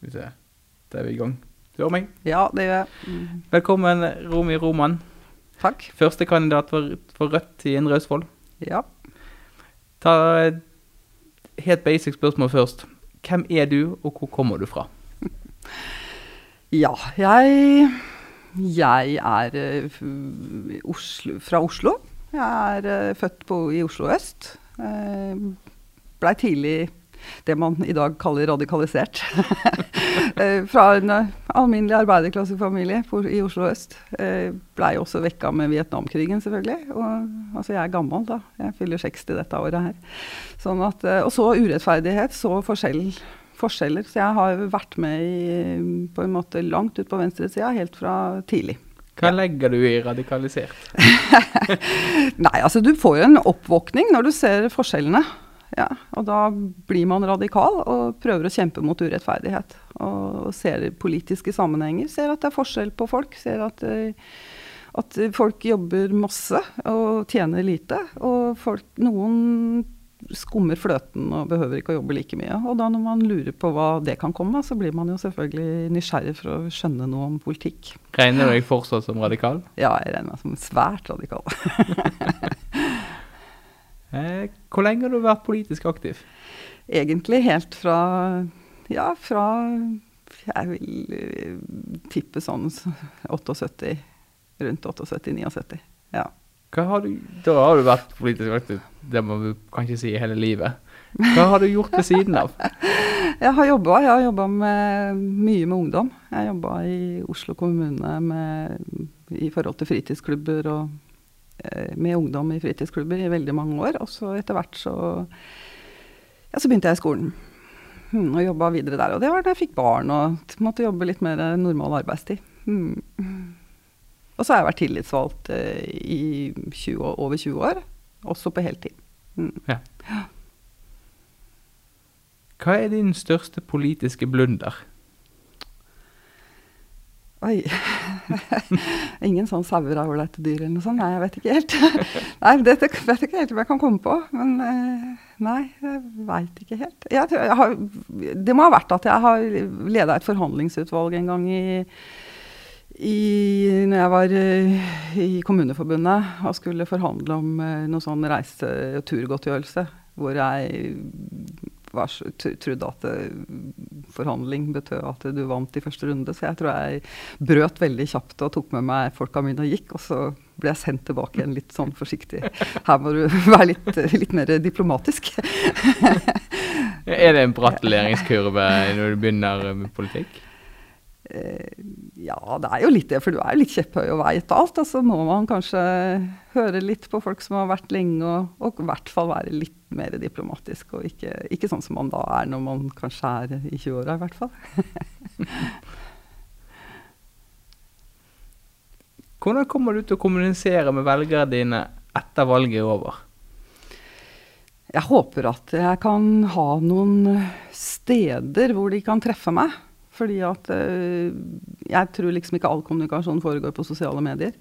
Skal vi se. Da er vi i gang. Du hører meg? Ja, det gjør jeg. Mm. Velkommen, Romy Roman. Takk. Førstekandidat for, for Rødt i Indre Østfold. Ja. Ta et helt basic spørsmål først. Hvem er du, og hvor kommer du fra? Ja, jeg Jeg er eh, Oslo, fra Oslo. Jeg er eh, født på, i Oslo øst. Uh, Blei tidlig det man i dag kaller radikalisert. Eh, fra en eh, alminnelig arbeiderklassefamilie i Oslo øst. Uh, Blei også vekka med Vietnamkrigen, selvfølgelig. Og, altså, jeg er gammel, da. Jeg fyller 60 dette året her. Sånn at, eh, og så urettferdighet, så forskjell, forskjeller. Så jeg har vært med i, på en måte langt ut på venstresida helt fra tidlig. Hva legger du i radikalisert? Nei, altså du får jo en oppvåkning når du ser forskjellene. Ja, og da blir man radikal og prøver å kjempe mot urettferdighet. Og ser politiske sammenhenger, ser at det er forskjell på folk. Ser at, eh, at folk jobber masse og tjener lite. Og folk, noen skummer fløten og behøver ikke å jobbe like mye. Og da når man lurer på hva det kan komme så blir man jo selvfølgelig nysgjerrig for å skjønne noe om politikk. Regner du deg fortsatt som radikal? Ja, jeg regner meg som svært radikal. Eh, hvor lenge har du vært politisk aktiv? Egentlig helt fra Ja, fra Jeg vil eh, tippe sånn 78 Rundt 78-79. Ja. Har du, da har du vært politisk aktiv, det må vi kanskje si hele livet. Hva har du gjort ved siden av? Jeg har jobba jeg har jobbet mye med ungdom. Jeg jobba i Oslo kommune med, i forhold til fritidsklubber og med ungdom i fritidsklubber i veldig mange år. Og så etter hvert så Ja, så begynte jeg i skolen. Hmm, og jobba videre der. Og det var da jeg fikk barn og måtte jobbe litt mer normal arbeidstid. Hmm. Og så har jeg vært tillitsvalgt eh, i 20, over 20 år, også på heltid. Hmm. Hva er din største politiske blunder? Oi. Ingen sånn sauer er ålreite dyr eller noe sånt? Nei, jeg vet ikke helt. nei, Dette vet jeg ikke helt om jeg kan komme på. Men eh, nei, jeg veit ikke helt. Jeg, jeg har, det må ha vært at jeg har leda et forhandlingsutvalg en gang i, i når jeg var eh, i Kommuneforbundet og skulle forhandle om eh, noe sånn reise- og turgodtgjørelse, hvor jeg trodde at eh, forhandling betød at du vant i første runde. Så jeg tror jeg brøt veldig kjapt og tok med meg folka mine og gikk. Og så ble jeg sendt tilbake igjen litt sånn forsiktig. Her må du være litt, litt mer diplomatisk. Er det en bratt læringskurve når du begynner med politikk? Eh, ja, det er jo litt det, for du er jo litt kjepphøy og veit alt. Og så må man kanskje høre litt på folk som har vært lenge, og, og i hvert fall være litt mer diplomatisk. Og ikke, ikke sånn som man da er når man kanskje er i 20-åra, i hvert fall. Hvordan kommer du til å kommunisere med velgerne dine etter valget er over? Jeg håper at jeg kan ha noen steder hvor de kan treffe meg. Fordi at eh, jeg tror liksom ikke all kommunikasjon foregår på sosiale medier.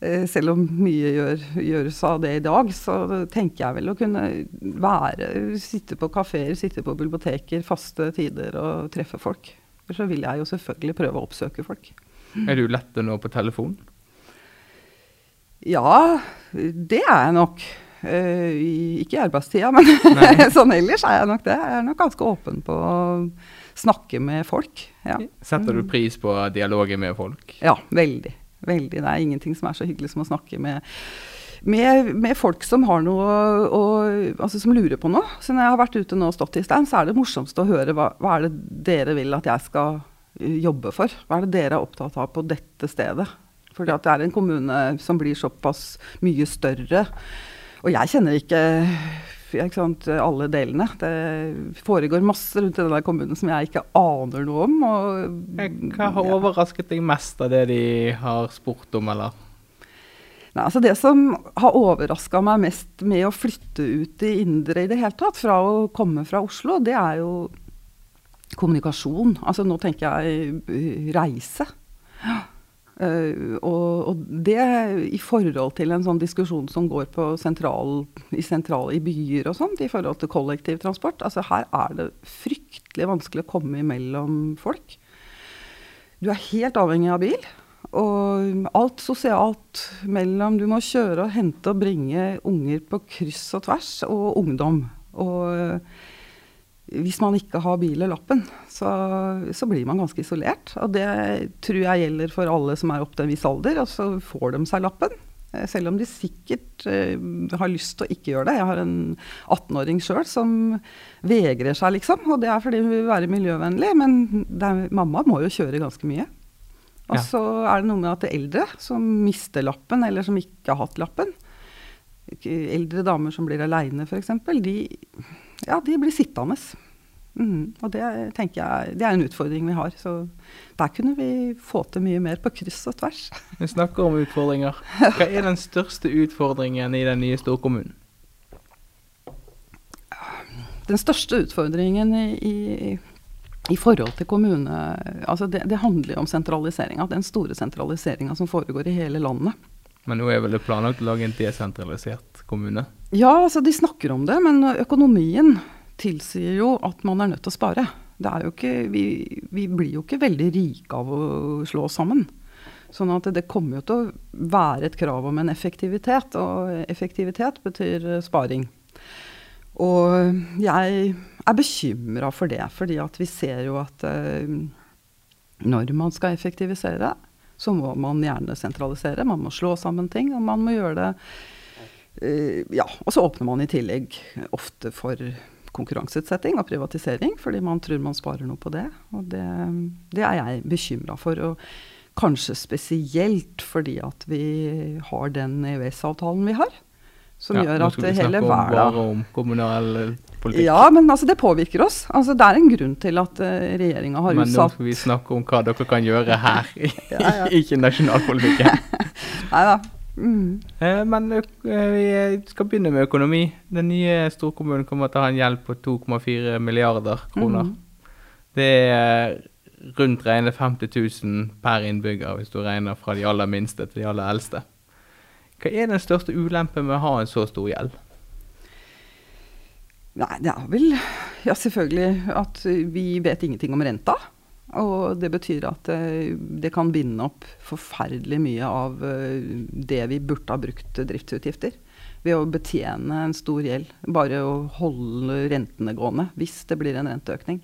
Eh, selv om mye gjør, gjøres av det i dag, så tenker jeg vel å kunne være, sitte på kafeer, sitte på biblioteker, faste tider og treffe folk. For så vil jeg jo selvfølgelig prøve å oppsøke folk. Er du lettere nå på telefon? Ja, det er jeg nok. Uh, ikke i arbeidstida, men sånn ellers er jeg nok det. Jeg er nok ganske åpen på å snakke med folk. Ja, Setter du pris på dialogen med folk? ja veldig. Veldig. Det er ingenting som er så hyggelig som å snakke med, med, med folk som har noe å, altså som lurer på noe. Så når jeg har vært ute nå og stått i stein, så er det morsomst å høre hva, hva er det dere vil at jeg skal eh, jobbe for? Hva er det dere er opptatt av på dette stedet? For det er en kommune som blir såpass mye større. Og jeg kjenner ikke sant, alle delene. Det foregår masse rundt i denne kommunen som jeg ikke aner noe om. Og, Hva har overrasket deg mest av det de har spurt om, eller? Nei, altså Det som har overraska meg mest med å flytte ut i indre i det hele tatt, fra å komme fra Oslo, det er jo kommunikasjon. Altså Nå tenker jeg reise. reise. Uh, og, og, det i forhold til en sånn diskusjon som går på sentral, i sentrale i byer og sånt, i forhold til kollektivtransport. Altså her er det fryktelig vanskelig å komme imellom folk. Du er helt avhengig av bil. Og alt sosialt mellom Du må kjøre og hente og bringe unger på kryss og tvers, og ungdom. Og hvis man ikke har bil eller lappen, så, så, blir man ganske isolert. Og det tror jeg gjelder for alle som er opp til en viss alder, og så får de seg lappen. Eh, selv om de sikkert uh, har lyst til å ikke gjøre det. Jeg har en 18-åring sjøl som vegrer seg, liksom. Og det er fordi hun vil være miljøvennlig, men er, mamma må jo kjøre ganske mye. Og ja. så er det noe med at det er eldre som mister lappen, eller som ikke har hatt lappen. Eldre damer som blir aleine, f.eks. De, ja, de blir sittende. Mm, og det tenker jeg det er en utfordring vi har. Så der kunne vi få til mye mer på kryss og tvers. Vi snakker om utfordringer. Hva er den største utfordringen i den nye storkommunen? Den største utfordringen i, i, forhold til kommune altså det, det handler jo om sentraliseringa. Den store sentraliseringa som foregår i hele landet. Men nå er vel det planlagt å lage en desentralisert kommune? Ja, altså de snakker om det, men økonomien tilsier jo at man er nødt til å spare. Ikke, vi, vi, blir jo ikke veldig rike av å slå oss sammen. Sånn at det kommer jo til å være et krav om en effektivitet, og effektivitet betyr sparing. Og jeg er bekymra for det, fordi vi ser jo at uh, når man skal effektivisere, så må man gjerne sentralisere. Man må slå sammen ting, og man må gjøre det Ja. Og så åpner man i tillegg ofte for konkurranseutsetting og privatisering, fordi man tror man sparer noe på det. Og det, det er jeg bekymra for. Og kanskje spesielt fordi at vi har den EØS-avtalen vi har. Som ja, gjør at hele verden Nå skal vi snakke bare om kommunal politikk. Ja, men altså, det påvirker oss. Altså, det er en grunn til at uh, eh, regjeringa har men utsatt Men nå skal vi snakke om hva dere kan gjøre her, ja, ja. ikke nasjonalpolitikken. Nei da. Mm. Eh, men eh, vi skal begynne med økonomi. Den nye storkommunen kommer til å ha en gjeld på 2,4 milliarder kroner. Mm. Det er rundt regnet 50 000 per innbygger, hvis du regner fra de aller minste til de aller eldste. Hva er den største ulempen med å ha en så stor gjeld? Nei, det er vel ja, selvfølgelig at vi vet ingenting om renta. Og det betyr at uh, det kan binde opp forferdelig mye av uh, det vi burde ha brukt driftsutgifter. Ved å betjene en stor gjeld. Bare å holde rentene gående hvis det blir en renteøkning.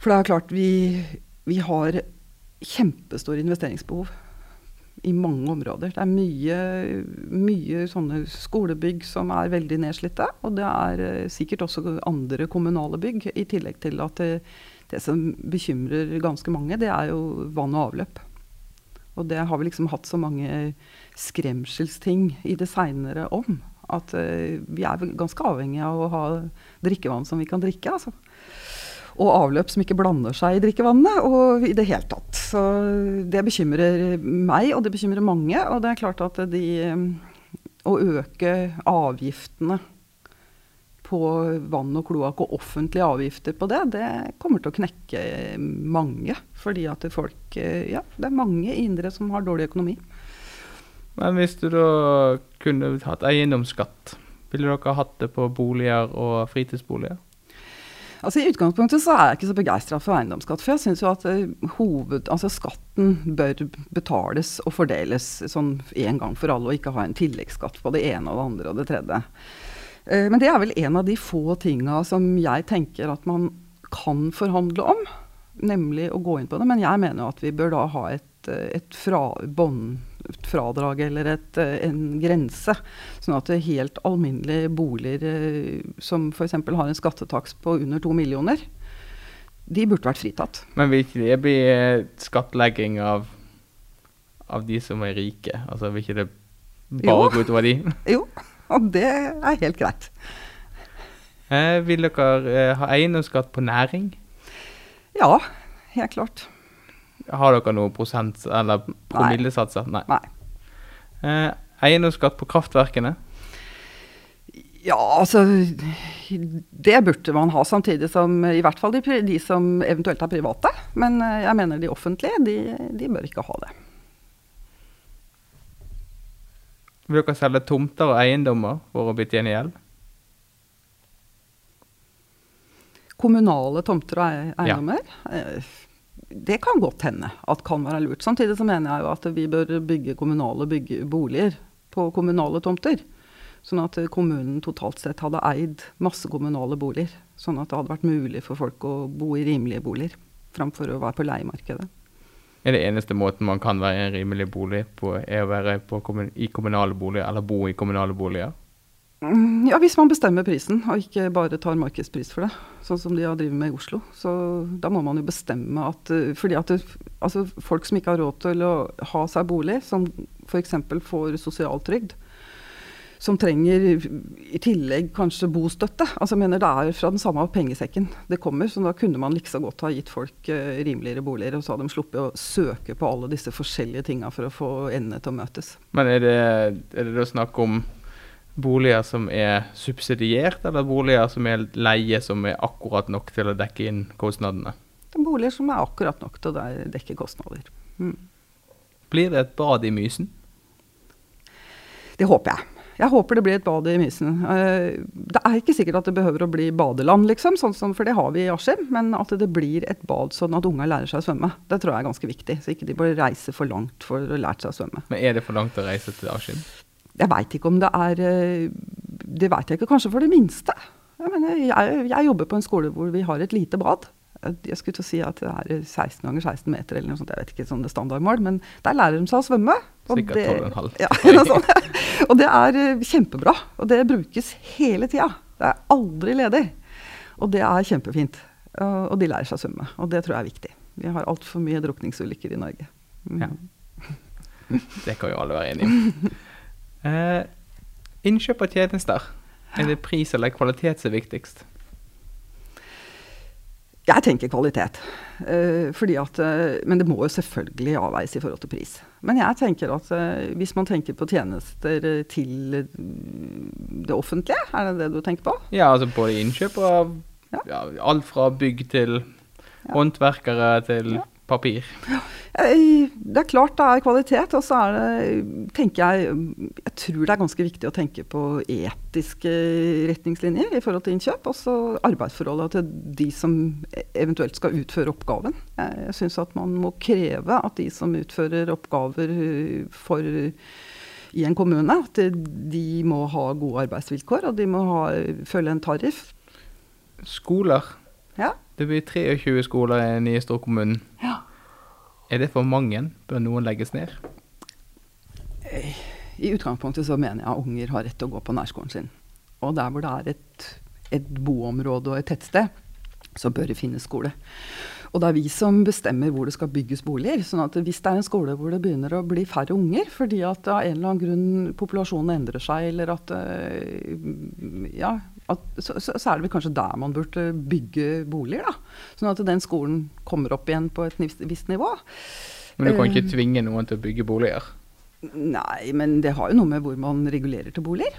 For det er klart, vi, vi har kjempestore investeringsbehov i mange områder. Det er mye, mye sånne skolebygg som er veldig nedslitte. Og det er uh, sikkert også andre kommunale bygg, i tillegg til at det, det som bekymrer ganske mange, det er jo vann og avløp. Og det har vi liksom hatt så mange skremselsting i det seinere om. At uh, vi er ganske avhengige av å ha drikkevann som vi kan drikke. altså og avløp som ikke blander seg i drikkevannet, og i det hele tatt. Så det bekymrer meg, og det bekymrer mange. Og det er klart at de Å øke avgiftene på vann og kloakk og offentlige avgifter på det, det kommer til å knekke mange. Fordi at folk Ja, det er mange indre som har dårlig økonomi. Men hvis du da kunne hatt eiendomsskatt, ville dere hatt det på boliger og fritidsboliger? Altså I utgangspunktet så er jeg ikke så begeistra for eiendomsskatt. For jeg syns jo at uh, hoved, altså skatten bør betales og fordeles sånn en gang for alle, og ikke ha en tilleggsskatt på det ene og det andre og det tredje. Uh, men det er vel en av de få tinga som jeg tenker at man kan forhandle om. Nemlig å gå inn på det. Men jeg mener jo at vi bør da ha et, eh, et fra, fradrag eller et, eh, en grense. Sånn at helt alminnelige boliger eh, som f.eks. har en skattetaks på under to millioner, de burde vært fritatt. Men vil ikke det bli eh, skattlegging av, av de som er rike? Altså vil ikke det bare gå utover de? jo, og det er helt greit. Eh, vil dere eh, ha eiendomsskatt på næring? Ja, helt klart. Har dere noen prosent- eller promillesatser? Nei. Nei. Eh, eiendomsskatt på kraftverkene? Ja, altså Det burde man ha, samtidig som i hvert fall de, de som eventuelt er private. Men eh, jeg mener de offentlige, de, de bør ikke ha det. Vil dere selge tomter og eiendommer for å betjene gjeld? Kommunale tomter og eiendommer? Ja. Det kan godt hende at kan være lurt. Samtidig så mener jeg jo at vi bør bygge kommunale bygge boliger på kommunale tomter. Sånn at eh, kommunen totalt sett hadde eid masse kommunale boliger. Sånn at det hadde vært mulig for folk å bo i rimelige boliger, framfor å være på leiemarkedet. Er det eneste måten man kan være i en rimelig bolig på, er å være kommun i kommunale boliger, eller bo i kommunale boliger? Mm, Ja, hvis man bestemmer prisen, og ikke bare tar markedspris for det. Sånn som de har drevet med i Oslo. Så da må man jo bestemme at eh, Fordi at det, altså folk som ikke har råd til å ha seg bolig, som f.eks. får sosialtrygd, som trenger i tillegg kanskje bostøtte. Altså jeg mener Det er fra den samme pengesekken det kommer. Så da kunne man like så godt ha gitt folk uh, rimeligere boliger, og så hadde de sluppet å søke på alle disse forskjellige tinga for å få endene til å møtes. Men er det, er det da snakk om boliger som er subsidiert, eller boliger som er leie som er akkurat nok til å dekke inn kostnadene? Det er boliger som er akkurat nok til å dekke kostnader. Mm. Blir det et bad i Mysen? Det håper jeg. Jeg håper det blir et bad i Mysen. Eh, Det er ikke sikkert at det behøver å bli badeland, liksom, sånn som, for det har vi i Askim. Men at det blir et bad sånn at unga lærer seg å svømme. Det tror jeg er ganske viktig. Så ikke de bare reiser for langt for å lære seg å svømme. Men er det for langt å reise til Askim? Jeg veit ikke om det er eh, Det veit jeg ikke. Kanskje for det minste. Jeg, mener, jeg, jeg jobber på en skole hvor vi har et lite bad. Jeg skulle til å si at det er 16 ganger 16 meter eller noe sånt. Jeg vet ikke sånn det standardmål, men der lærer de seg å svømme. og Sikkert det- 12,5. Ja, sånn. Og det er eh, kjempebra. Og det brukes hele tida. Det er aldri ledig. Og det er kjempefint. Og og de lærer seg å svømme. Og det tror jeg er viktig. Vi har altfor mye drukningsulykker i Norge. Mm. Ja. Det kan jo alle være enige om. Eh, innkjøp av tjenester. Er det pris eller kvalitet som er viktigst? Jeg tenker kvalitet. Eh, fordi at, eh, men det må jo selvfølgelig avveies i forhold til pris. Men jeg tenker at eh, hvis man tenker på tjenester til det offentlige, er det det du tenker på? Ja, altså både innkjøp av Ja. ja, alt fra bygg til håndverkere til Ja. Papir. Eh, Det er klart det er kvalitet, og så er det, tenker jeg Jeg tror det er ganske viktig å tenke på etiske retningslinjer i forhold til innkjøp. Også arbeidsforholdet til de som eventuelt skal utføre oppgaven. Jeg, jeg syns at man må kreve at de som utfører oppgaver eh, for i en kommune, at de må ha gode arbeidsvilkår, og de må ha, følge en tariff. Skoler. Ja. Det blir 23 skoler i den nye storkommunen. Ja. Er det for mange? Bør noen legges ned? I utgangspunktet så mener jeg at unger har rett til å gå på nærskolen sin. Og der hvor det er et, et boområde og et tettsted, så bør det finnes skole. Og det er vi som bestemmer hvor det skal bygges boliger. sånn at hvis det er en skole hvor det begynner å bli færre unger fordi at av en eller annen grunn populasjonen endrer seg, eller at øh, Ja, at, så, så, så er det vel kanskje der man burde bygge boliger, da. Sånn at den skolen kommer opp igjen på et visst nivå. Men du kan Eh. ikke tvinge noen til å bygge boliger. Nei, men det har jo noe med hvor man regulerer til boliger.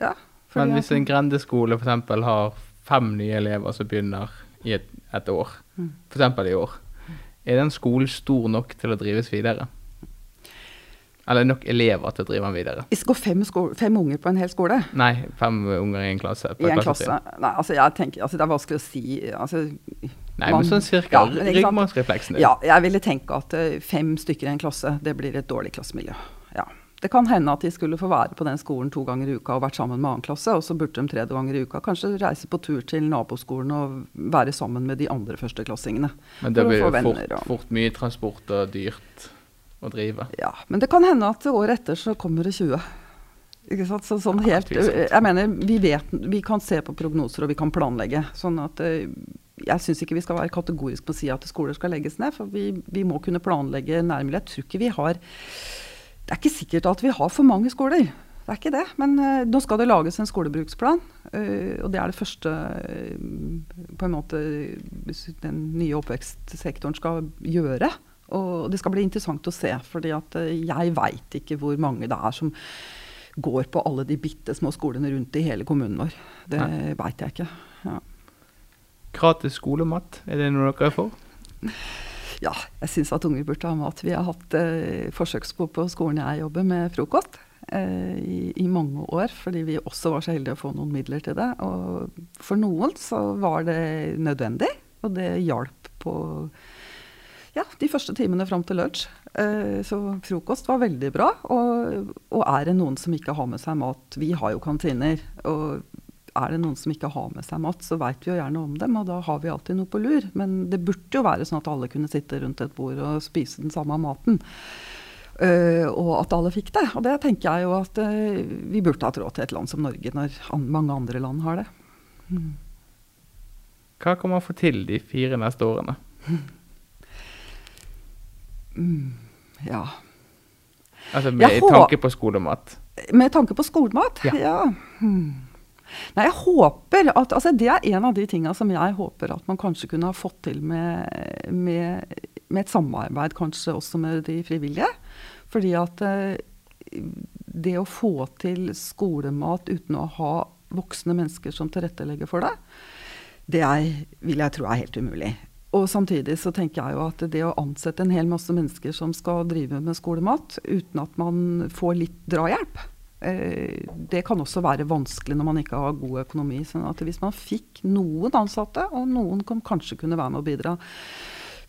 Ja, Men hvis en grendeskole f.eks. har fem nye elever som begynner i et, et år, Mm. f.eks. i år, er den skolen stor nok til å drives videre? Eller nok elever til å drive den videre? Det går fem, fem unger på en hel skole Nei, fem unger i en klasse. på i en klasse. Nei, altså jeg tenker, altså Det er vanskelig å si. Altså, Nei, man- men sånn cirka. Ja? Ryggmargsrefleksen din. Ja, jeg ville tenke at eh, fem stykker i en klasse, det blir et dårlig klassemiljø. Ja. Det kan hende at de skulle få være på den skolen to ganger i uka og vært sammen med annen klasse, og så burde de tredje ganger i uka kanskje reise på tur til naboskolen og være sammen med de andre førsteklassingene. Men det blir fort, fort mye transport og dyrt å drive. Ja, Men det kan hende at året etter så kommer det 20. Ikke sant? Så, sånn helt, jeg mener, vi, vet, vi kan se på prognoser og vi kan planlegge. sånn at eh, Jeg syns ikke vi skal være kategoriske på å si at skoler skal legges ned. For vi, vi må kunne planlegge nærmere. Jeg tror ikke vi har Det er ikke sikkert at vi har for mange skoler. Det er ikke det. Men uh, nå skal det lages en skolebruksplan. Uh, og det er det første uh, på en måte den nye oppvekstsektoren skal gjøre. Og det skal bli interessant å se, fordi eh, jeg veit ikke hvor mange det er som går på alle de bitte små skolene rundt i hele kommunen vår. Det veit jeg ikke. Ja. Gratis skolemat, er det noe dere er for? Ja, jeg syns at unger burde ha mat. Vi har hatt eh, forsøkssko på skolen jeg jobber med frokost. eh, i, i, mange år, fordi vi også var så heldige å få noen midler til det. Og for noen så var det nødvendig, og det hjalp på ja, de første timene fram til lunsj. Eh, så frokost var veldig bra. Og, og, er det noen som ikke har med seg mat Vi har jo kantiner. og er det noen som ikke har med seg mat, så veit vi jo gjerne om dem, og da har vi alltid noe på lur. Men det burde jo være sånn at alle kunne sitte rundt et bord og spise den samme maten. Uh, og at alle fikk det. Og det tenker jeg jo at uh, vi burde hatt råd til et land som Norge, når an mange andre land har det. Mm. Hva kan man få til de fire neste årene? Mm, ja. Altså med tanke på skolemat? Med tanke på skolemat? Ja. ja. Hmm. Nei, jeg håper at, altså Det er en av de tinga som jeg håper at man kanskje kunne ha fått til med, med, med et samarbeid, kanskje også med de frivillige. Fordi at eh, det å få til skolemat uten å ha voksne mennesker som tilrettelegger for det, det er, vil jeg tro er helt umulig. Og samtidig så tenker jeg jo at det å ansette en hel masse mennesker som skal drive med skolemat, uten at man får litt drahjelp, eh, det kan også være vanskelig når man ikke har god økonomi. sånn at hvis man fikk noen ansatte, og noen som kanskje kunne være med å bidra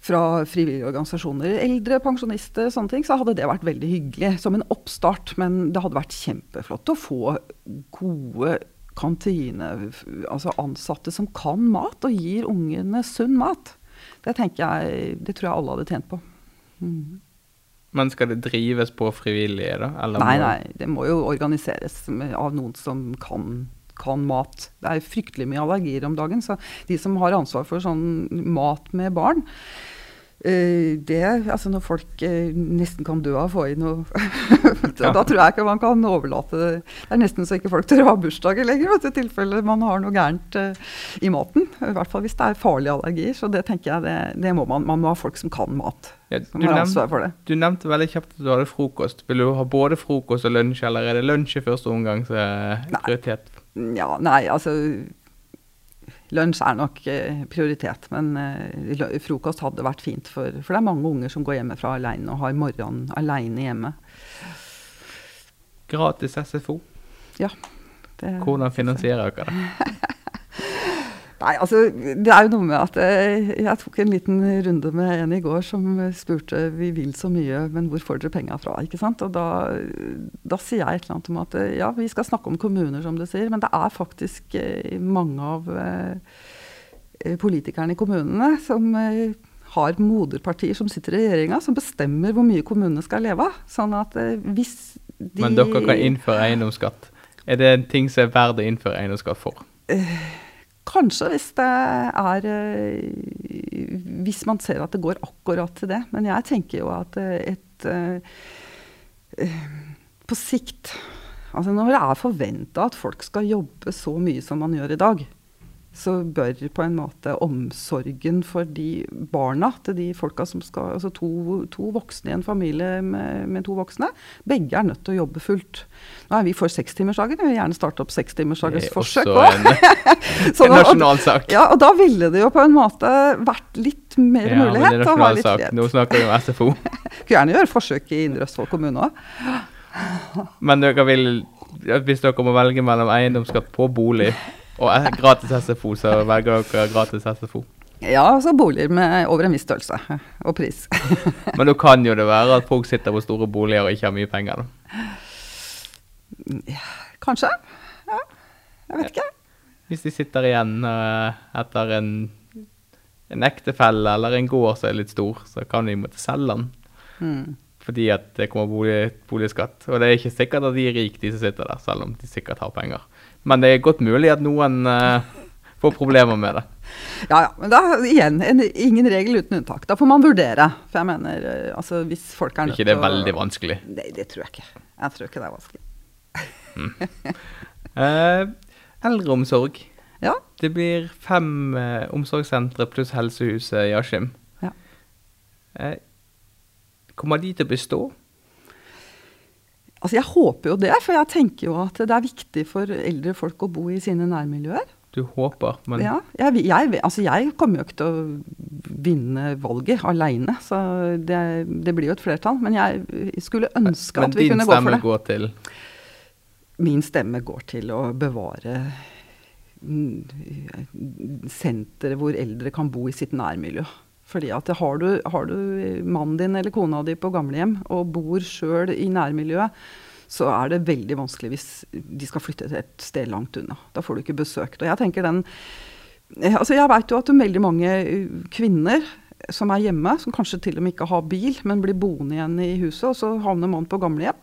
fra frivillige organisasjoner, eldre pensjonister, sånne ting, så hadde det vært veldig hyggelig som en oppstart. Men det hadde vært kjempeflott å få gode kantine, altså ansatte som kan mat og gir ungene sunn mat. Det jeg, det tror jeg alle hadde tjent på. Mm. Men skal det drives på frivillige, da? Eller nei, nei, det må jo organiseres av noen som kan, kan mat. Det er fryktelig mye allergier om dagen, så de som har ansvar for sånn mat med barn, det, altså Når folk uh, nesten kan dø av å få i noe da, da tror jeg ikke man kan overlate det. Det er nesten så ikke folk tør å ha bursdager lenger, i tilfelle man har noe gærent uh, i maten. I hvert fall hvis det er farlige allergier. Så det tenker jeg, det, det må man, man må ha folk som kan mat. Ja, som nevnt. Du nevnte veldig kjapt at du hadde frokost. Vil du ha både frokost og lunsj, eller er det lunsj i første omgang som er prioritet? Ja, nei, altså Lunsj er nok eh, prioritet, men eh, frokost hadde vært fint. For, for, det er mange unger som går hjemmefra alene og har morgenen alene hjemme. Gratis SFO? Ja. Det, Hvordan finansierer dere det? Nei, altså det er jo noe med at jeg, jeg tok en liten runde med en i går som spurte vi vil så mye, men hvor får dere penga fra? ikke sant? Og da, da, sier jeg et eller annet om at ja, vi skal snakke om kommuner, som du sier, men det er faktisk eh, mange av eh, politikerne i kommunene som eh, har moderpartier som sitter i regjeringa, som bestemmer hvor mye kommunene skal leve av. Sånn at eh, hvis de Men dere kan innføre eiendomsskatt. Er det en ting som er verdt å innføre eiendomsskatt for? Uh, Kanskje hvis det er eh, Hvis man ser at det går akkurat til det. Men jeg tenker jo at eh, et eh, På sikt Altså når det er forventa at folk skal jobbe så mye som man gjør i dag, så bør på en måte omsorgen for de barna til de folka som skal Altså to, to voksne i en familie med, med, to voksne. Begge er nødt til å jobbe fullt. Nå er vi for sekstimersdagen. Vi vil gjerne starte opp sekstimersdagens forsøk Også En, en nasjonal sak. Ja, og da ville det jo på en måte vært litt mer ja, mulighet. Men det er litt frihet. Nå snakker vi om SFO. Kunne gjerne gjøre forsøk i Indre Østfold kommune òg. Men dere vil, hvis dere må velge mellom eiendomsskatt på bolig og gratis SFO, så velger dere gratis SFO. Ja, altså boliger med over en viss størrelse og pris. Men da kan jo det være at folk sitter på store boliger og ikke har mye penger, da? Kanskje. Ja, jeg vet ikke. Hvis de sitter igjen uh, etter en, en ektefelle eller en gård som er litt stor, så kan de måtte selge den. Mm. Fordi at det kommer bolig, boligskatt. Og det er ikke sikkert at de er rike, de som sitter der, selv om de sikkert har penger. Men det er godt mulig at noen uh, får problemer med det. Ja, ja. Men da igjen, en, ingen regel uten unntak. Da får man vurdere. For jeg mener, uh, altså hvis folk er nødt til å Ikke det er veldig vanskelig? Nei, det tror jeg ikke. Jeg tror ikke det er vanskelig. mm. uh, eldreomsorg. Ja. Det blir fem uh, omsorgssentre pluss helsehuset i Askim. Ja. kommer de til å bestå? Altså Jeg håper jo det, for jeg tenker jo at det er viktig for eldre folk å bo i sine nærmiljøer. Du håper, men Ja. Jeg, jeg, altså jeg kommer jo ikke til å vinne valget aleine, så det, det, blir jo et flertall. Men jeg skulle ønske men at vi kunne gå for det. Men din stemme går til? min stemme går til å bevare mm, senteret hvor eldre kan bo i sitt nærmiljø. Fordi at har du, har du mannen din eller kona di på gamlehjem og bor sjøl i nærmiljøet, så er det veldig vanskelig hvis de skal flytte til et sted langt unna. Da får du ikke besøkt. Og jeg tenker den Altså jeg veit jo at veldig mange kvinner som er hjemme, som kanskje til og med ikke har bil, men blir boende igjen i huset, og så havner mannen på gamlehjem.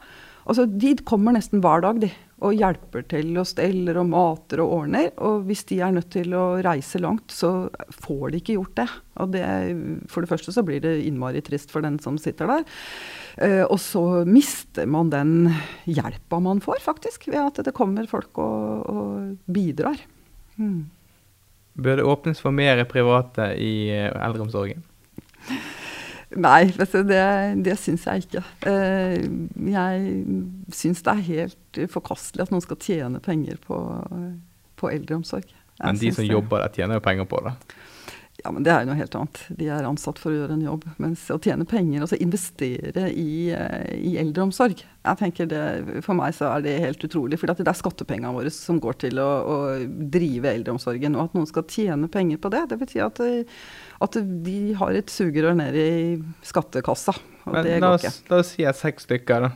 Altså, de kommer nesten hver dag de, og hjelper til og steller og mater og ordner. Og hvis de er nødt til å reise langt, så får de ikke gjort det. Og det, for det første så blir det innmari trist for den som sitter der. Uh, og så mister man den hjelpa man får, faktisk, ved at det kommer folk og, og bidrar. Hmm. Bør det åpnes for mer private i eh, eldreomsorgen? Nei, vet du, det, det syns jeg ikke. Eh, jeg syns det er helt forkastelig at noen skal tjene penger på, på eldreomsorg. Jeg men de som det. jobber der, tjener jo penger på det? Ja, men det er jo noe helt annet. De er ansatt for å gjøre en jobb. Mens å tjene penger, altså investere i, eh, i eldreomsorg jeg tenker det, For meg så er det helt utrolig. For det er skattepengene våre som går til å, å, drive eldreomsorgen. Og at noen skal tjene penger på det, det betyr at, at de har et sugerør ned i skattekassa. Og men, det går ikke. La oss si at seks stykker da,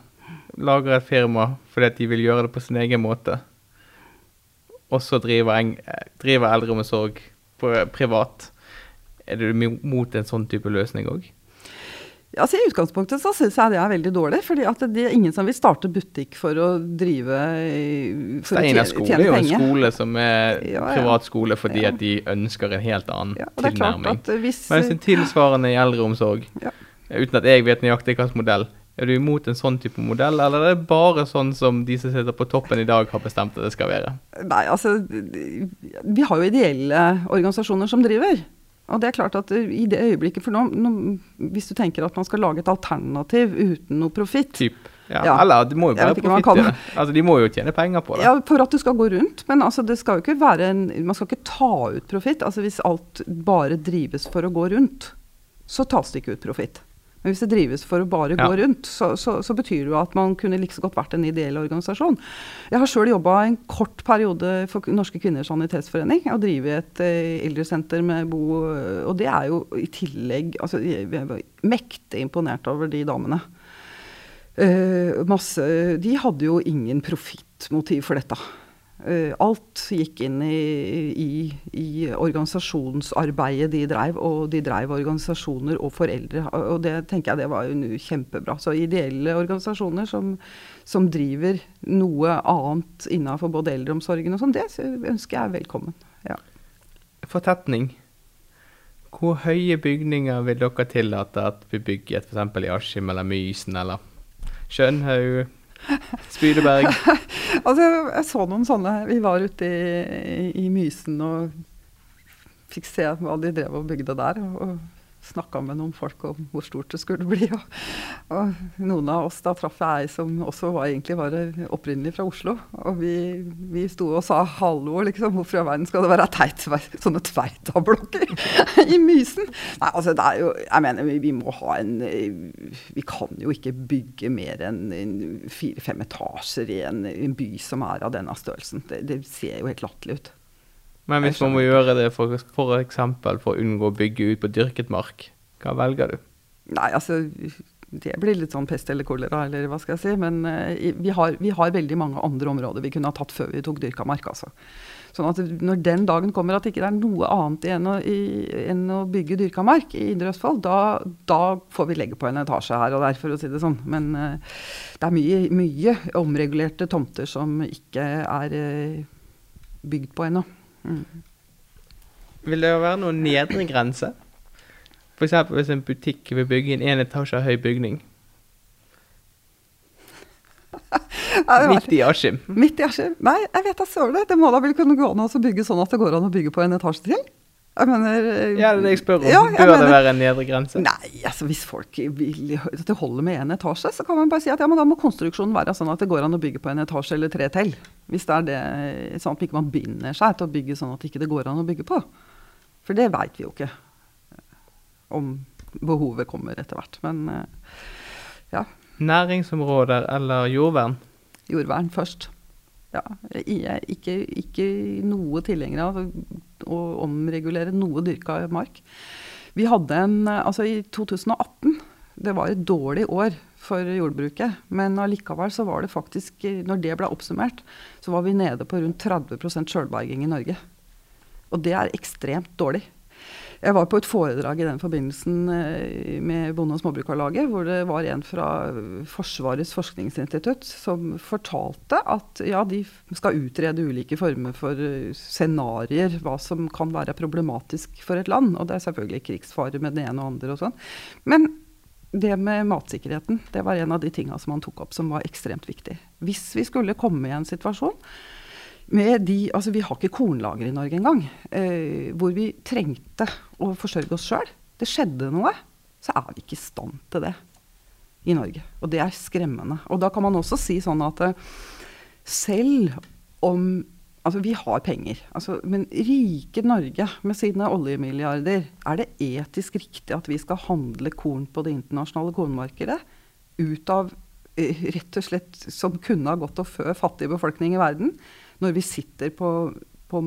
lager et firma fordi at de vil gjøre det på sin egen måte. Og så driver, driver eldreomsorg privat. Er du mot en sånn type løsning òg? Altså I utgangspunktet så syns jeg det er veldig dårlig. fordi det er ingen som vil starte butikk for å drive for Steinar skole er jo en skole som er ja, ja. privat skole fordi ja. at de ønsker en helt annen tilnærming. Hvis, Men sin tilsvarende i eldreomsorg, uten at jeg vet nøyaktig hvilken modell, er du imot en sånn type modell, eller er det bare sånn som de som sitter på toppen i dag har bestemt at det skal være? Nei, altså Vi har jo ideelle organisasjoner som driver. Og det er klart at i det øyeblikket, for nå, nå, Hvis du tenker at man skal lage et alternativ uten noe profitt ja, ja, Eller de må jo bare profitt i. Altså, de må jo tjene penger på det. Ja, For at det skal gå rundt. Men altså, det skal jo ikke være en, man skal ikke ta ut profitt. Altså, hvis alt bare drives for å gå rundt, så tas det ikke ut profitt. Men hvis det drives for å bare gå rundt, så, så, så, betyr det jo at man kunne like så godt vært en ideell organisasjon. Jeg har sjøl jobba en kort periode for Norske kvinners sanitetsforening og drive et eh, eldresenter med bo Og det er jo i tillegg altså, Jeg var mektig imponert over de damene. Eh, masse, de hadde jo ingen profittmotiv for dette. Uh, alt gikk inn i, i, i, organisasjonsarbeidet de drev, og de drev organisasjoner og foreldre. Og det tenker jeg det var jo kjempebra. Så ideelle organisasjoner som, som driver noe annet innenfor både eldreomsorgen og sånn, det ønsker jeg velkommen. Ja. Fortetning. Hvor høye bygninger vil dere tillate at vi bygger f.eks. i Askim eller Mysen eller Skjønhaug? Spydeberg. altså, jeg så noen sånne Vi var ute i, i, Mysen og fikk se hva de drev og bygde der. Og snakka med noen folk om hvor stort det skulle bli. Og, og noen av oss, da traff ei som også var, egentlig var opprinnelig fra Oslo. Og vi, vi sto og sa 'hallo', liksom. Hvorfor i verden skal det være teit, sånne tveita-blokker i Mysen? Nei, altså det er jo Jeg mener, vi, vi, må ha en Vi kan jo ikke bygge mer enn fire-fem etasjer i en, en, by som er av denne størrelsen. Det, det ser jo helt latterlig ut. Men hvis man må gjøre det for, for eksempel for å unngå å bygge ut på dyrket mark, hva velger du? Nei, altså det blir litt sånn pest eller kolera, eller hva skal jeg si. Men uh, vi, har, vi, har, veldig mange andre områder vi kunne ha tatt før vi tok dyrka mark. altså. Sånn at når den dagen kommer at det ikke er noe annet igjen å, i, enn å bygge dyrka mark i Indre Østfold, da, da, får vi legge på en etasje her og der, for å si det sånn. Men uh, det er mye, mye omregulerte tomter som ikke er uh, bygd på ennå. Mm. Vil det være noen nedre grense? F.eks. hvis en butikk vil bygge en én etasje høy bygning. Midt i Askim. Midt i Askim? Nei, jeg vet da søren. Det må da vel kunne gå an å bygge sånn at det går an å bygge på en etasje til? Jeg mener eh, Ja, det er jeg spør om. Ja, Bør mener, det være en nedre grense? Nei, altså hvis folk vil at det holder med én etasje, så kan man bare si at ja, men da må konstruksjonen være sånn at det går an å bygge på en etasje eller tre til. Hvis det er det, sånn at man ikke binder seg til å bygge sånn at det ikke går an å bygge på. For det veit vi jo ikke om behovet kommer etter hvert. Men eh, ja. Næringsområder eller jordvern? Jordvern først. Ja, jeg er ikke, ikke noe tilhenger av å omregulere noe dyrka mark. Vi hadde en Altså i 2018, det var et dårlig år for jordbruket. Men allikevel så var det faktisk, når det ble oppsummert, så var vi nede på rundt 30% sjølberging i Norge. Og det er ekstremt dårlig. Jeg var på et foredrag i den forbindelsen eh, med Bonde- og småbrukarlaget, hvor det var en fra Forsvarets forskningsinstitutt som fortalte at ja, de skal utrede ulike former for eh, scenarioer, hva som kan være problematisk for et land. Og det er selvfølgelig krigsfare med det ene og andre og sånn. Men det med matsikkerheten det var en av de tinga som han tok opp som var ekstremt viktig. Hvis vi skulle komme i en situasjon med de, altså Vi har ikke kornlager i Norge engang. Eh, hvor vi trengte å forsørge oss sjøl. Det skjedde noe. Så er vi ikke i stand til det i Norge. Og det er skremmende. Og da kan man også si sånn at eh, selv om Altså, vi har penger. Altså, men rike Norge med sine oljemilliarder, er det etisk riktig at vi skal handle korn på det internasjonale kornmarkedet ut av eh, rett og slett som kunne ha gått og fø fattig befolkning i verden? Når vi sitter på, på,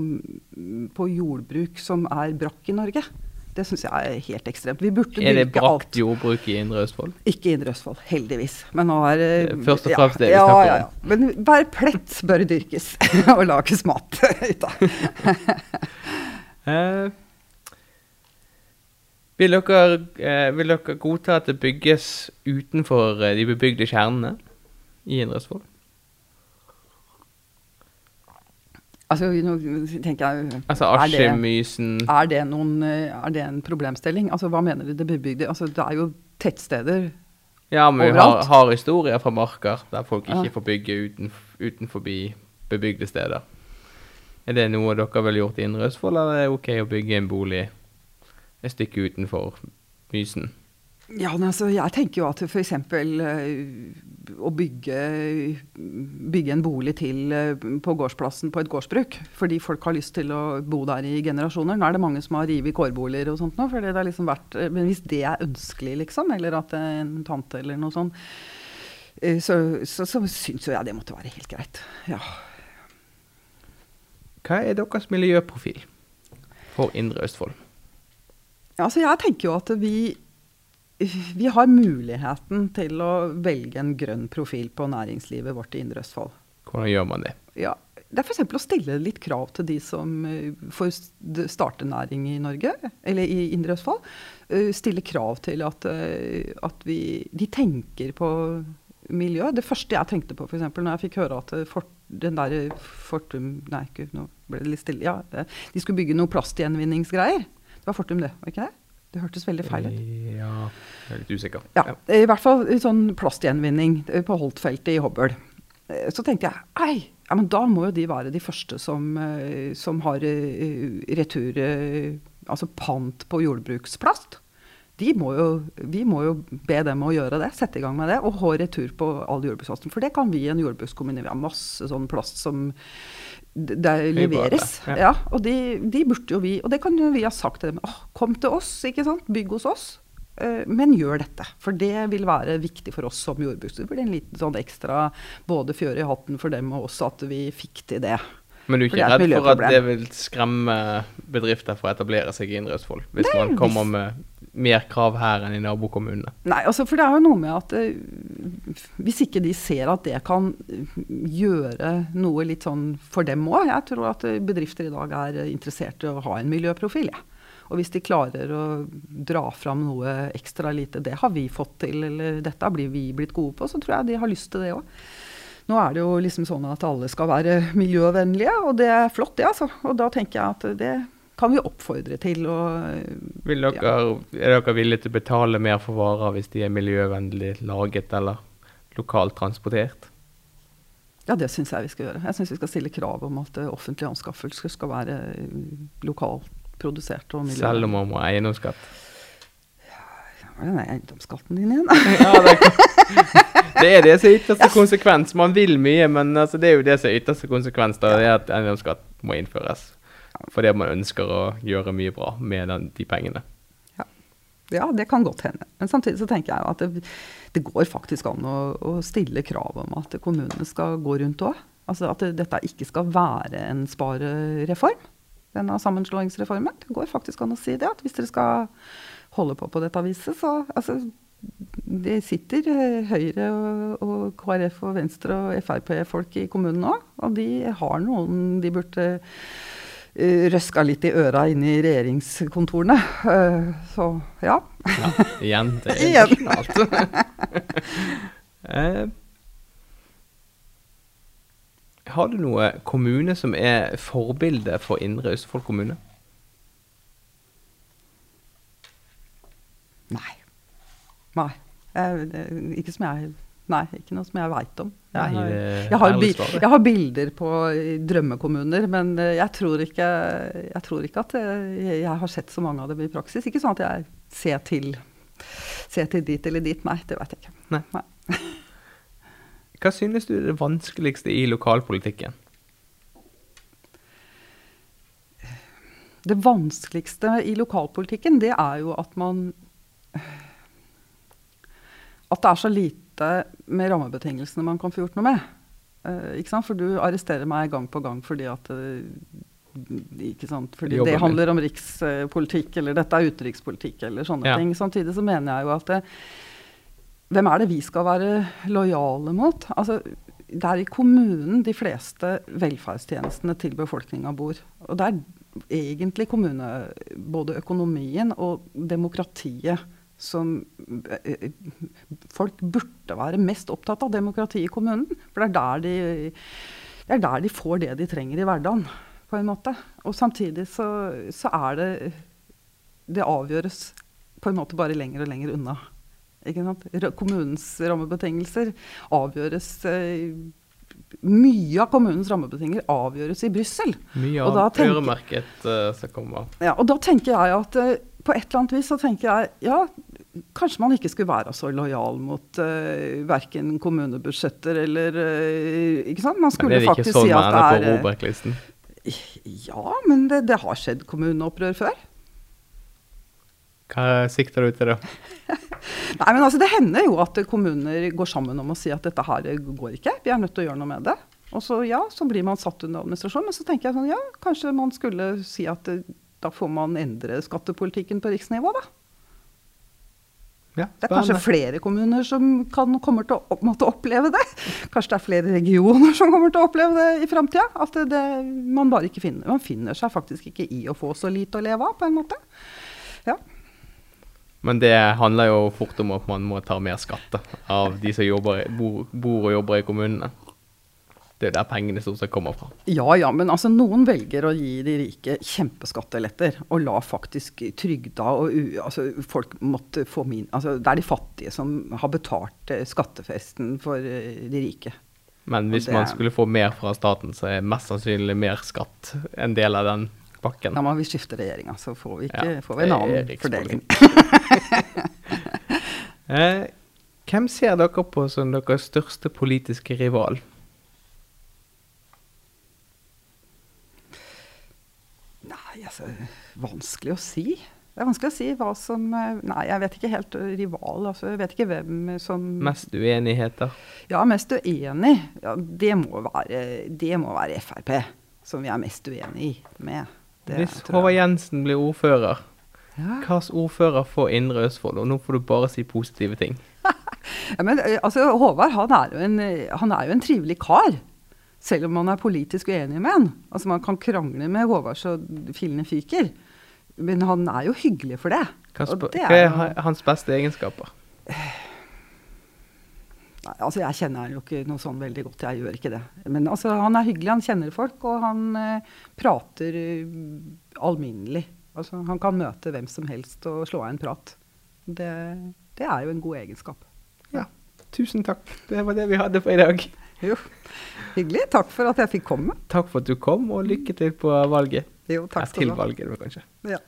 på jordbruk som er brakk i Norge. Det syns jeg er helt ekstremt. er det brakt jordbruk i Indre Østfold? Ikke i Indre Østfold, heldigvis. Men nå er Først og fremst det vi ja, snakker om. Ja, ja. Men hver plett bør dyrkes og lages mat ut av. eh, vil, dere, eh, vil dere godta at det bygges utenfor eh, de bebygde kjernene i Indre Østfold? Altså, nå tenker jeg Altså Askemysen er, det, er det en problemstilling? Altså, Hva mener du det bebygde? Altså, det er jo tettsteder ja, men vi har, har, historier fra marker der folk ikke ja. får bygge uten, utenfor bebygde steder. Er det noe dere ville gjort i Indre Østfold, eller er det ok å bygge en bolig et stykke utenfor Mysen? Ja, altså, jeg tenker jo at f.eks. Uh, å bygge, bygge, en bolig til uh, på gårdsplassen på et gårdsbruk, fordi folk har lyst til å bo der i generasjoner. Nå er det mange som har revet kårboliger og sånt nå, fordi det har liksom vært uh, Men hvis det er ønskelig, liksom, eller at en tante eller noe sånt, så, så, så syns jo jeg det måtte være helt greit. Ja. Hva er deres miljøprofil for Indre Østfold? Ja, altså jeg tenker jo at vi vi har muligheten til å velge en grønn profil på næringslivet vårt i Indre Østfold. Hvordan gjør man det? Ja, det er f.eks. å stille litt krav til de som eh, får starte næring i Norge, eller i Indre Østfold. Eh, stille krav til at, eh, at vi, de tenker på miljø. Det første jeg tenkte på, f.eks. når jeg fikk høre at fort, den der Fortum Nei, ikke, nå ble det litt stille. Ja, de skulle bygge noe plastgjenvinningsgreier. Det var Fortum, det, var ikke det? Det hørtes veldig feil ut. Ja, jeg er litt usikker. Ja, I hvert fall sånn plastgjenvinning på Holtfeltet i Hobøl. Eh, så tenkte jeg ei, ja, men da må jo de være de første som, eh, som har eh, retur Altså pant på jordbruksplast. De må jo, vi må jo be dem å gjøre det, sette i gang med det, og ha retur på all jordbruksplasten. For det kan vi i en jordbrukskommune. Vi har masse sånn plast som det leveres. Ja. ja. og de, de, burde jo vi Og det kan jo vi ha sagt til dem. Oh, kom til oss, ikke sant. Bygg hos oss. Uh, men gjør dette. For det vil være viktig for oss som jordbruksstyre. Det blir en liten sånn ekstra både fjør i hatten for dem og oss at vi fikk til det. Men du er ikke redd for at det vil skremme bedrifter for å etablere seg i Indre Østfold? Hvis Nei, man kommer med mer krav her enn i nabokommunene? Nei, altså for det er jo noe med at uh, hvis ikke de ser at det kan gjøre noe litt sånn for dem òg Jeg tror at bedrifter i dag er interessert i å ha en miljøprofil. Ja. Og hvis de klarer å dra fram noe ekstra lite, det har vi fått til, eller dette blir vi blitt gode på, så tror jeg de har lyst til det òg. Nå er det jo liksom sånn at alle skal være miljøvennlige, og det er flott, det, altså. Og da tenker jeg at det kan vi oppfordre til. Og, dere, ja. Er dere villige til å betale mer for varer hvis de er miljøvennlig laget eller lokalt transportert? Ja, det syns jeg vi skal gjøre. Jeg syns vi skal stille krav om at offentlige anskaffelser skal være lokalt produsert og miljøvennlig. Selv om man må ha eiendomsskatt? Hva er den eiendomsskatten din igjen? ja, det, det, er det som er ytterste konsekvens. Man vil mye, men altså, det er jo det som er ytterste konsekvens. Da, det er at eiendomsskatt må innføres. Fordi man ønsker å gjøre mye bra med den, de pengene. Ja. ja. det kan godt hende. Men samtidig så tenker jeg at det, det går faktisk an å, å, stille krav om at kommunene skal gå rundt òg. Altså at det, dette ikke skal være en sparereform, denne sammenslåingsreformen. Det går faktisk an å si det. At hvis dere skal holde på på dette viset, så altså, det sitter eh, Høyre og, og, KrF og Venstre og Frp-folk i kommunen nå. Og de har noen de burde uh, røska litt i øra inne i regjeringskontorene. Uh, så ja. ja. Igjen. Det er nasjonalt. har du noe kommune som er forbilde for Indre Østfold kommune? Nei. Nei. Jeg, ikke som jeg Nei, ikke noe som jeg veit om. Jeg har, jeg, har, jeg har, bilder på drømmekommuner, men eh, jeg tror ikke, jeg tror ikke at eh, jeg har sett så mange av dem i praksis. Ikke sånn at jeg ser til, ser til dit eller dit. Nei, det veit jeg ikke. Nei. Nei. Hva synes du er det vanskeligste i lokalpolitikken? Det vanskeligste i lokalpolitikken, det er jo at man At det er så lite med rammebetingelsene man kan få gjort noe med. Ikke sant? For du arresterer meg gang på gang fordi at ikke sant? Fordi det handler om rikspolitikk, eller dette er utenrikspolitikk, eller sånne ja. ting. Samtidig så mener jeg jo at det, hvem er det vi skal være lojale mot? Altså, det er i kommunen de fleste velferdstjenestene til befolkninga bor. Og det er egentlig kommune, både økonomien og demokratiet som eh, Folk burde være mest opptatt av demokrati i kommunen. For det er de, det er der de får det de trenger i hverdagen, på en måte. Og samtidig så, så er det Det avgjøres på en måte bare lenger og lenger unna. Kommunens rammebetingelser avgjøres eh, Mye av kommunens rammebetingelser avgjøres i Brussel. Mye av øremerket uh, skal komme. Ja, og da tenker jeg at uh, på et eller annet vis så tenker jeg ja, kanskje man ikke skulle være så lojal mot uh, verken kommunebudsjetter eller uh, Ikke sant? Man skulle faktisk si at det er det ikke sånn Ja, men det, det har skjedd kommuneopprør før. Hva sikter du til, da? Nei, men altså, Det hender jo at kommuner går sammen om å si at dette her går ikke. Vi er nødt til å gjøre noe med det. Og så ja, så blir man satt under administrasjon. Men så tenker jeg sånn, ja, kanskje man skulle si at eh, da får man endre skattepolitikken på riksnivå, da. Ja, det er kanskje flere kommuner som kan, kommer til å måtte oppleve det. Kanskje det er flere regioner som kommer til å oppleve det i framtida. At det, man bare ikke finner Man finner seg faktisk ikke i å få så lite å leve av, på en måte. Men det handler jo fort om at man må ta mer skatt av de som jobber, bor, bor, og jobber i kommunene. Det er der pengene stort sett kommer fra. Ja ja, men altså noen velger å gi de rike kjempeskatteletter. Og la faktisk trygda og altså, folk måtte få min Altså det er de fattige som har betalt eh, skattefesten for eh, de rike. Men hvis man skulle få mer fra staten, så er mest sannsynlig mer skatt en del av den pakken. Da må vi skifte regjering, så får vi, ikke, ja, får vi en annen fordeling. eh, hvem ser dere på som deres største politiske rival? Nei, altså Vanskelig å si. Det er vanskelig å si hva som eh, Nei, jeg vet ikke helt eh, rival. altså Jeg vet ikke hvem som Mest uenigheter? Ja, mest uenig. Ja, det, må være, det må være Frp som vi er mest uenig med. Det, Hvis Håvard Jensen blir ordfører, ja. hvilken ordfører får Indre Østfold? Og nå får du bare si positive ting. ja, men altså, Håvard han er, en, han er, jo en, trivelig kar. Selv om man er politisk uenig med han. Altså, Man kan krangle med Håvard så fillene fyker. Men han er jo hyggelig for det. Hva, er, Hva er hans beste egenskaper? Nei, altså Jeg kjenner jo ikke noe sånn veldig godt, jeg gjør ikke det. Men altså, han er hyggelig, han kjenner folk, og han eh, prater uh, alminnelig. Altså, han kan møte hvem som helst og slå av en prat. Det, det, er jo en god egenskap. Ja. Tusen takk. Det var det vi hadde for i dag. Jo, Hyggelig. Takk for at jeg fikk komme. Takk for at du kom, og lykke til på valget. Jo, takk skal du ha. Til valget, kanskje. Ja.